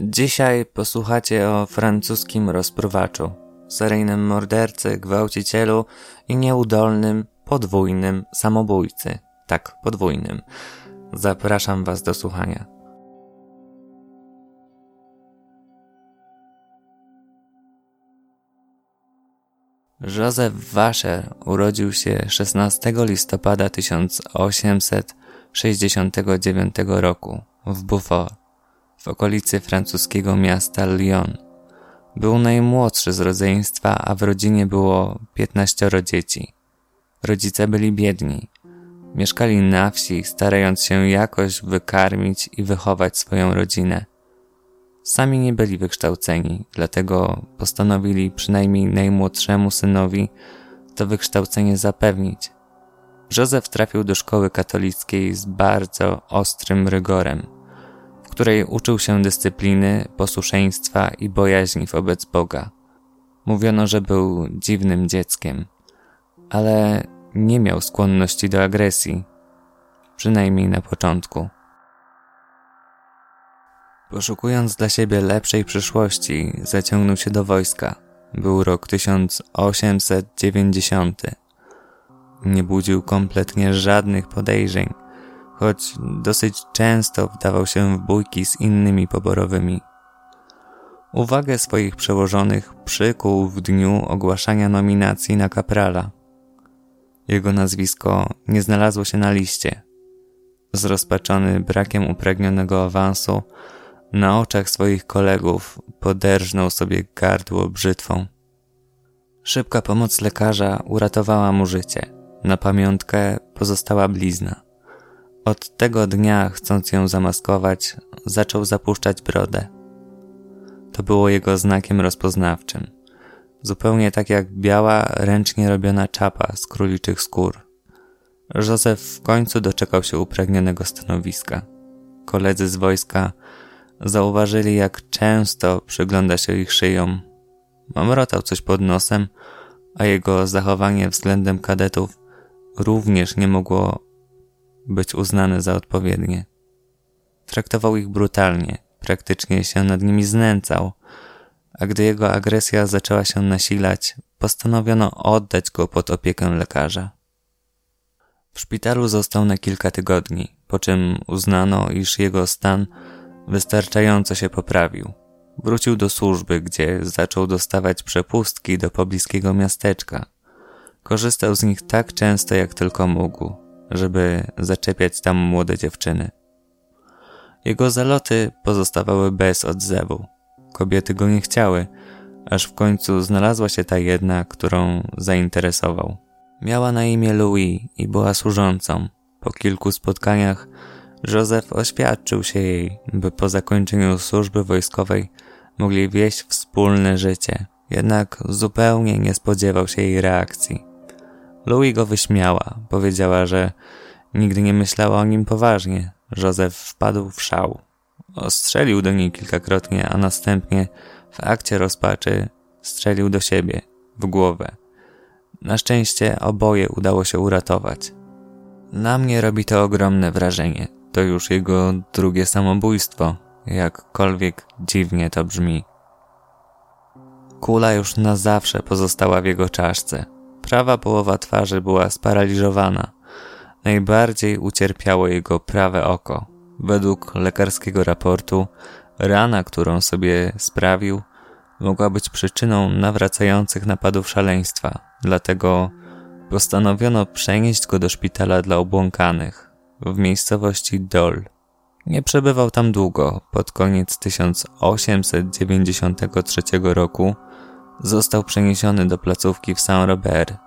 Dzisiaj posłuchacie o francuskim rozpruwaczu, seryjnym mordercy, gwałcicielu i nieudolnym, podwójnym samobójcy. Tak, podwójnym. Zapraszam Was do słuchania. Józef Wascher urodził się 16 listopada 1869 roku w Beaufort w okolicy francuskiego miasta Lyon. Był najmłodszy z rodzeństwa, a w rodzinie było 15 dzieci. Rodzice byli biedni. Mieszkali na wsi, starając się jakoś wykarmić i wychować swoją rodzinę. Sami nie byli wykształceni, dlatego postanowili przynajmniej najmłodszemu synowi to wykształcenie zapewnić. Józef trafił do szkoły katolickiej z bardzo ostrym rygorem której uczył się dyscypliny, posłuszeństwa i bojaźni wobec Boga. Mówiono, że był dziwnym dzieckiem, ale nie miał skłonności do agresji, przynajmniej na początku. Poszukując dla siebie lepszej przyszłości, zaciągnął się do wojska. Był rok 1890. Nie budził kompletnie żadnych podejrzeń choć dosyć często wdawał się w bójki z innymi poborowymi. Uwagę swoich przełożonych przykuł w dniu ogłaszania nominacji na kaprala. Jego nazwisko nie znalazło się na liście. Zrozpaczony brakiem upragnionego awansu, na oczach swoich kolegów poderżnął sobie gardło brzytwą. Szybka pomoc lekarza uratowała mu życie. Na pamiątkę pozostała blizna. Od tego dnia, chcąc ją zamaskować, zaczął zapuszczać brodę. To było jego znakiem rozpoznawczym. Zupełnie tak jak biała, ręcznie robiona czapa z króliczych skór. Józef w końcu doczekał się upragnionego stanowiska. Koledzy z wojska zauważyli, jak często przygląda się ich szyjom. Mamrotał coś pod nosem, a jego zachowanie względem kadetów również nie mogło być uznany za odpowiednie. Traktował ich brutalnie, praktycznie się nad nimi znęcał, a gdy jego agresja zaczęła się nasilać, postanowiono oddać go pod opiekę lekarza. W szpitalu został na kilka tygodni, po czym uznano, iż jego stan wystarczająco się poprawił. Wrócił do służby, gdzie zaczął dostawać przepustki do pobliskiego miasteczka. Korzystał z nich tak często, jak tylko mógł żeby zaczepiać tam młode dziewczyny. Jego zaloty pozostawały bez odzewu. Kobiety go nie chciały, aż w końcu znalazła się ta jedna, którą zainteresował. Miała na imię Louis i była służącą. Po kilku spotkaniach Józef oświadczył się jej, by po zakończeniu służby wojskowej mogli wieść wspólne życie. Jednak zupełnie nie spodziewał się jej reakcji. Louis go wyśmiała. Powiedziała, że nigdy nie myślała o nim poważnie. Józef wpadł w szał. Ostrzelił do niej kilkakrotnie, a następnie w akcie rozpaczy strzelił do siebie, w głowę. Na szczęście oboje udało się uratować. Na mnie robi to ogromne wrażenie. To już jego drugie samobójstwo, jakkolwiek dziwnie to brzmi. Kula już na zawsze pozostała w jego czaszce. Prawa połowa twarzy była sparaliżowana. Najbardziej ucierpiało jego prawe oko. Według lekarskiego raportu, rana, którą sobie sprawił, mogła być przyczyną nawracających napadów szaleństwa. Dlatego postanowiono przenieść go do szpitala dla obłąkanych w miejscowości Dol. Nie przebywał tam długo. Pod koniec 1893 roku został przeniesiony do placówki w Saint-Robert.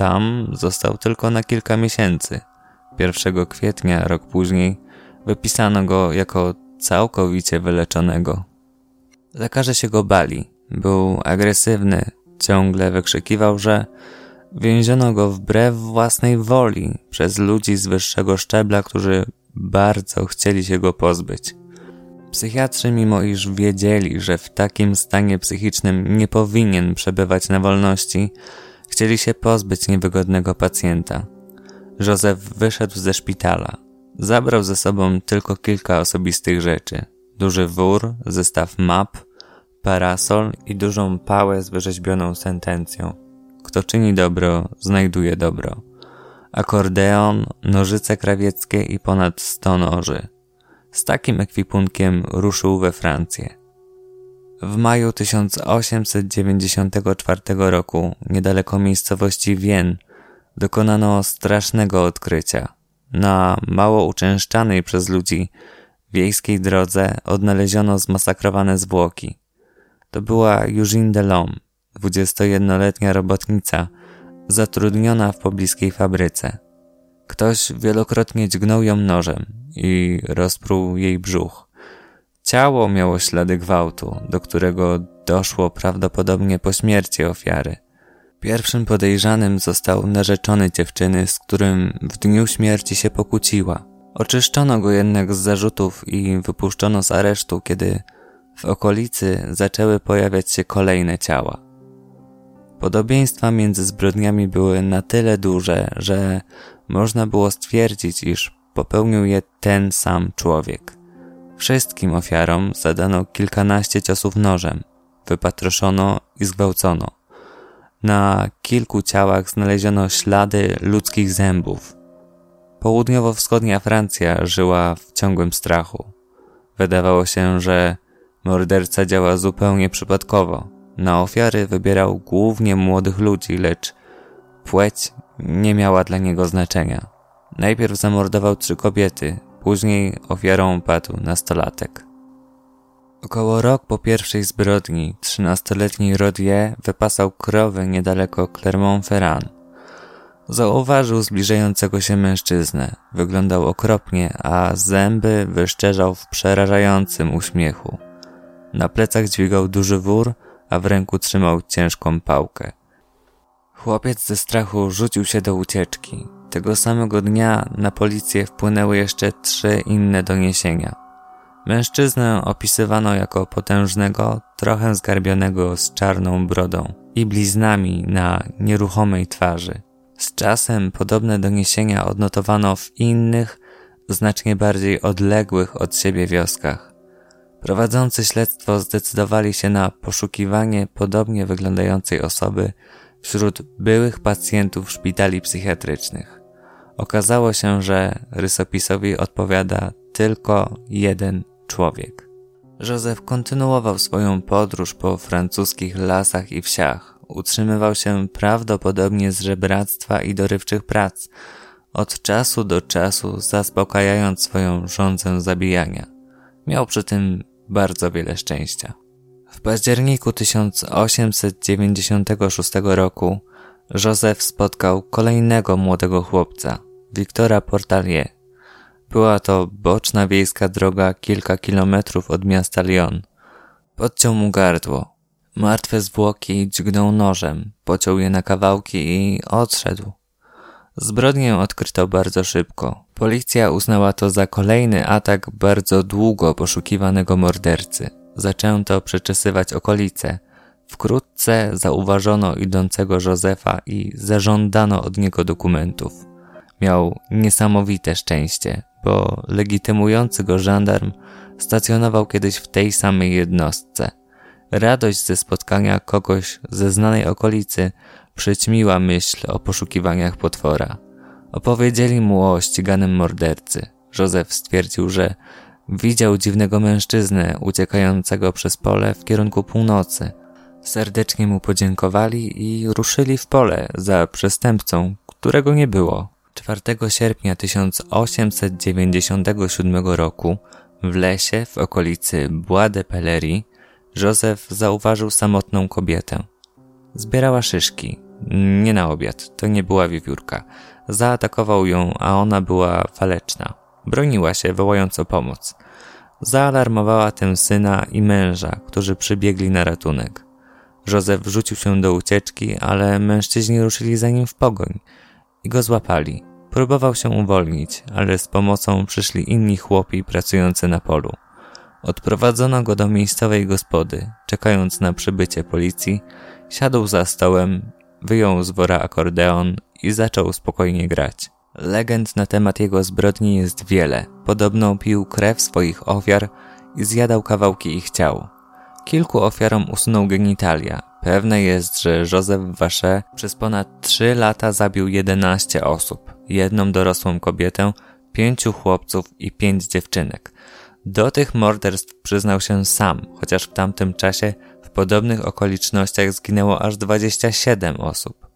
Tam został tylko na kilka miesięcy. 1 kwietnia, rok później, wypisano go jako całkowicie wyleczonego. Lekarze się go bali. Był agresywny, ciągle wykrzykiwał, że więziono go wbrew własnej woli przez ludzi z wyższego szczebla, którzy bardzo chcieli się go pozbyć. Psychiatrzy, mimo iż wiedzieli, że w takim stanie psychicznym nie powinien przebywać na wolności, chcieli się pozbyć niewygodnego pacjenta. Józef wyszedł ze szpitala. Zabrał ze sobą tylko kilka osobistych rzeczy: duży wór, zestaw map, parasol i dużą pałę z wyrzeźbioną sentencją. Kto czyni dobro, znajduje dobro. Akordeon, nożyce krawieckie i ponad sto noży. Z takim ekwipunkiem ruszył we Francję. W maju 1894 roku, niedaleko miejscowości Wien, dokonano strasznego odkrycia. Na mało uczęszczanej przez ludzi wiejskiej drodze odnaleziono zmasakrowane zwłoki. To była Eugene Delhomme, 21-letnia robotnica, zatrudniona w pobliskiej fabryce. Ktoś wielokrotnie dźgnął ją nożem i rozpruł jej brzuch. Ciało miało ślady gwałtu, do którego doszło prawdopodobnie po śmierci ofiary. Pierwszym podejrzanym został narzeczony dziewczyny, z którym w dniu śmierci się pokłóciła. Oczyszczono go jednak z zarzutów i wypuszczono z aresztu, kiedy w okolicy zaczęły pojawiać się kolejne ciała. Podobieństwa między zbrodniami były na tyle duże, że można było stwierdzić, iż popełnił je ten sam człowiek. Wszystkim ofiarom zadano kilkanaście ciosów nożem, wypatroszono i zgwałcono. Na kilku ciałach znaleziono ślady ludzkich zębów. Południowo-wschodnia Francja żyła w ciągłym strachu. Wydawało się, że morderca działa zupełnie przypadkowo. Na ofiary wybierał głównie młodych ludzi, lecz płeć nie miała dla niego znaczenia. Najpierw zamordował trzy kobiety, później ofiarą padł nastolatek. Około rok po pierwszej zbrodni trzynastoletni Rodier wypasał krowy niedaleko Clermont-Ferrand. Zauważył zbliżającego się mężczyznę. Wyglądał okropnie, a zęby wyszczerzał w przerażającym uśmiechu. Na plecach dźwigał duży wór, a w ręku trzymał ciężką pałkę. Chłopiec ze strachu rzucił się do ucieczki. Tego samego dnia na policję wpłynęły jeszcze trzy inne doniesienia. Mężczyznę opisywano jako potężnego, trochę zgarbionego z czarną brodą i bliznami na nieruchomej twarzy. Z czasem podobne doniesienia odnotowano w innych, znacznie bardziej odległych od siebie wioskach. Prowadzący śledztwo zdecydowali się na poszukiwanie podobnie wyglądającej osoby wśród byłych pacjentów szpitali psychiatrycznych. Okazało się, że rysopisowi odpowiada tylko jeden człowiek. Józef kontynuował swoją podróż po francuskich lasach i wsiach. Utrzymywał się prawdopodobnie z żebractwa i dorywczych prac, od czasu do czasu zaspokajając swoją żądzę zabijania. Miał przy tym bardzo wiele szczęścia. W październiku 1896 roku Józef spotkał kolejnego młodego chłopca, Wiktora Portalier. Była to boczna wiejska droga kilka kilometrów od miasta Lyon. Podciął mu gardło. Martwe zwłoki dźgnął nożem, pociął je na kawałki i odszedł. Zbrodnię odkryto bardzo szybko. Policja uznała to za kolejny atak bardzo długo poszukiwanego mordercy. Zaczęto przeczesywać okolice. Wkrótce zauważono idącego Józefa i zażądano od niego dokumentów. Miał niesamowite szczęście, bo legitymujący go żandarm stacjonował kiedyś w tej samej jednostce. Radość ze spotkania kogoś ze znanej okolicy przyćmiła myśl o poszukiwaniach potwora. Opowiedzieli mu o ściganym mordercy. Józef stwierdził, że widział dziwnego mężczyznę uciekającego przez pole w kierunku północy. Serdecznie mu podziękowali i ruszyli w pole za przestępcą, którego nie było. 4 sierpnia 1897 roku w lesie w okolicy Bois de Pellerie Józef zauważył samotną kobietę. Zbierała szyszki. Nie na obiad, to nie była wiewiórka. Zaatakował ją, a ona była waleczna. Broniła się, wołając o pomoc. Zaalarmowała tę syna i męża, którzy przybiegli na ratunek. Józef rzucił się do ucieczki, ale mężczyźni ruszyli za nim w pogoń i go złapali. Próbował się uwolnić, ale z pomocą przyszli inni chłopi pracujący na polu. Odprowadzono go do miejscowej gospody. Czekając na przybycie policji, siadł za stołem, wyjął z wora akordeon i zaczął spokojnie grać. Legend na temat jego zbrodni jest wiele. Podobno pił krew swoich ofiar i zjadał kawałki ich ciał. Kilku ofiarom usunął genitalia. Pewne jest, że Józef Wasze przez ponad 3 lata zabił 11 osób, jedną dorosłą kobietę, pięciu chłopców i pięć dziewczynek. Do tych morderstw przyznał się sam, chociaż w tamtym czasie w podobnych okolicznościach zginęło aż 27 osób.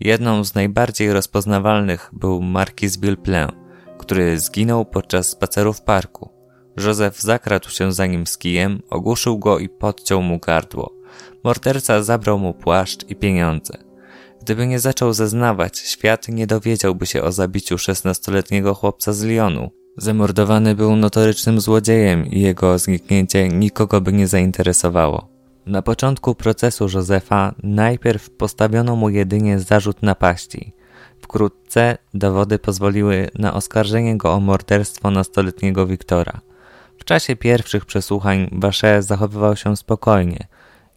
Jedną z najbardziej rozpoznawalnych był Marquis Villeplain, który zginął podczas spaceru w parku. Józef zakradł się za nim z kijem, ogłuszył go i podciął mu gardło. Morderca zabrał mu płaszcz i pieniądze. Gdyby nie zaczął zeznawać, świat nie dowiedziałby się o zabiciu szesnastoletniego chłopca z Lyonu. Zamordowany był notorycznym złodziejem i jego zniknięcie nikogo by nie zainteresowało. Na początku procesu Józefa najpierw postawiono mu jedynie zarzut napaści. Wkrótce dowody pozwoliły na oskarżenie go o morderstwo nastoletniego Wiktora. W czasie pierwszych przesłuchań Basze zachowywał się spokojnie.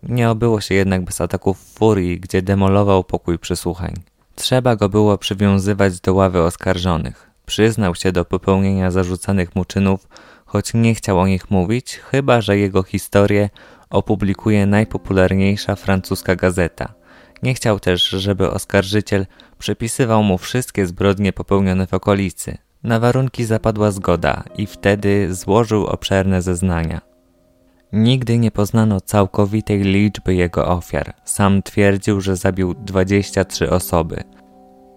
Nie obyło się jednak bez ataków furii, gdzie demolował pokój przesłuchań. Trzeba go było przywiązywać do ławy oskarżonych. Przyznał się do popełnienia zarzucanych mu czynów, choć nie chciał o nich mówić, chyba że jego historię opublikuje najpopularniejsza francuska gazeta. Nie chciał też, żeby oskarżyciel przypisywał mu wszystkie zbrodnie popełnione w okolicy. Na warunki zapadła zgoda i wtedy złożył obszerne zeznania. Nigdy nie poznano całkowitej liczby jego ofiar. Sam twierdził, że zabił 23 osoby.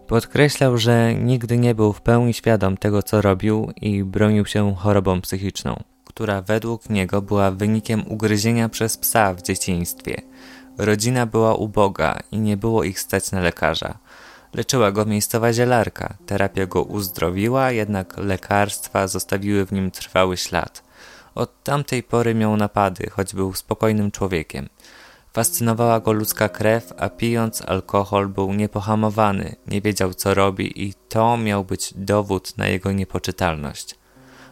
Podkreślał, że nigdy nie był w pełni świadom tego, co robił i bronił się chorobą psychiczną, która według niego była wynikiem ugryzienia przez psa w dzieciństwie. Rodzina była uboga i nie było ich stać na lekarza. Leczyła go miejscowa zielarka. Terapia go uzdrowiła, jednak lekarstwa zostawiły w nim trwały ślad. Od tamtej pory miał napady, choć był spokojnym człowiekiem. Fascynowała go ludzka krew, a pijąc alkohol był niepohamowany, nie wiedział co robi i to miał być dowód na jego niepoczytalność.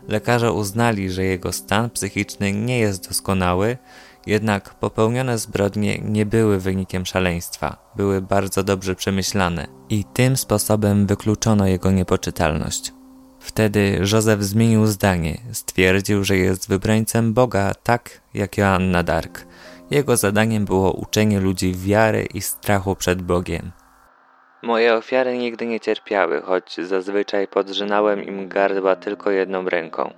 Lekarze uznali, że jego stan psychiczny nie jest doskonały, jednak popełnione zbrodnie nie były wynikiem szaleństwa, były bardzo dobrze przemyślane i tym sposobem wykluczono jego niepoczytalność. Wtedy Józef zmienił zdanie, stwierdził, że jest wybrańcem Boga tak jak Joanna Dark. Jego zadaniem było uczenie ludzi wiary i strachu przed Bogiem. Moje ofiary nigdy nie cierpiały, choć zazwyczaj podrzynałem im gardła tylko jedną ręką.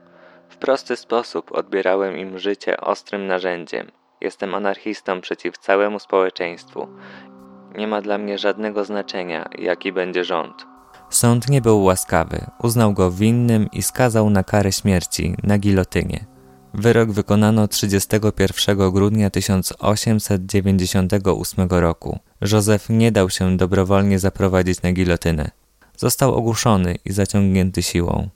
W prosty sposób odbierałem im życie ostrym narzędziem. Jestem anarchistą przeciw całemu społeczeństwu. Nie ma dla mnie żadnego znaczenia, jaki będzie rząd. Sąd nie był łaskawy, uznał go winnym i skazał na karę śmierci na gilotynie. Wyrok wykonano 31 grudnia 1898 roku. Józef nie dał się dobrowolnie zaprowadzić na gilotynę. Został ogłuszony i zaciągnięty siłą.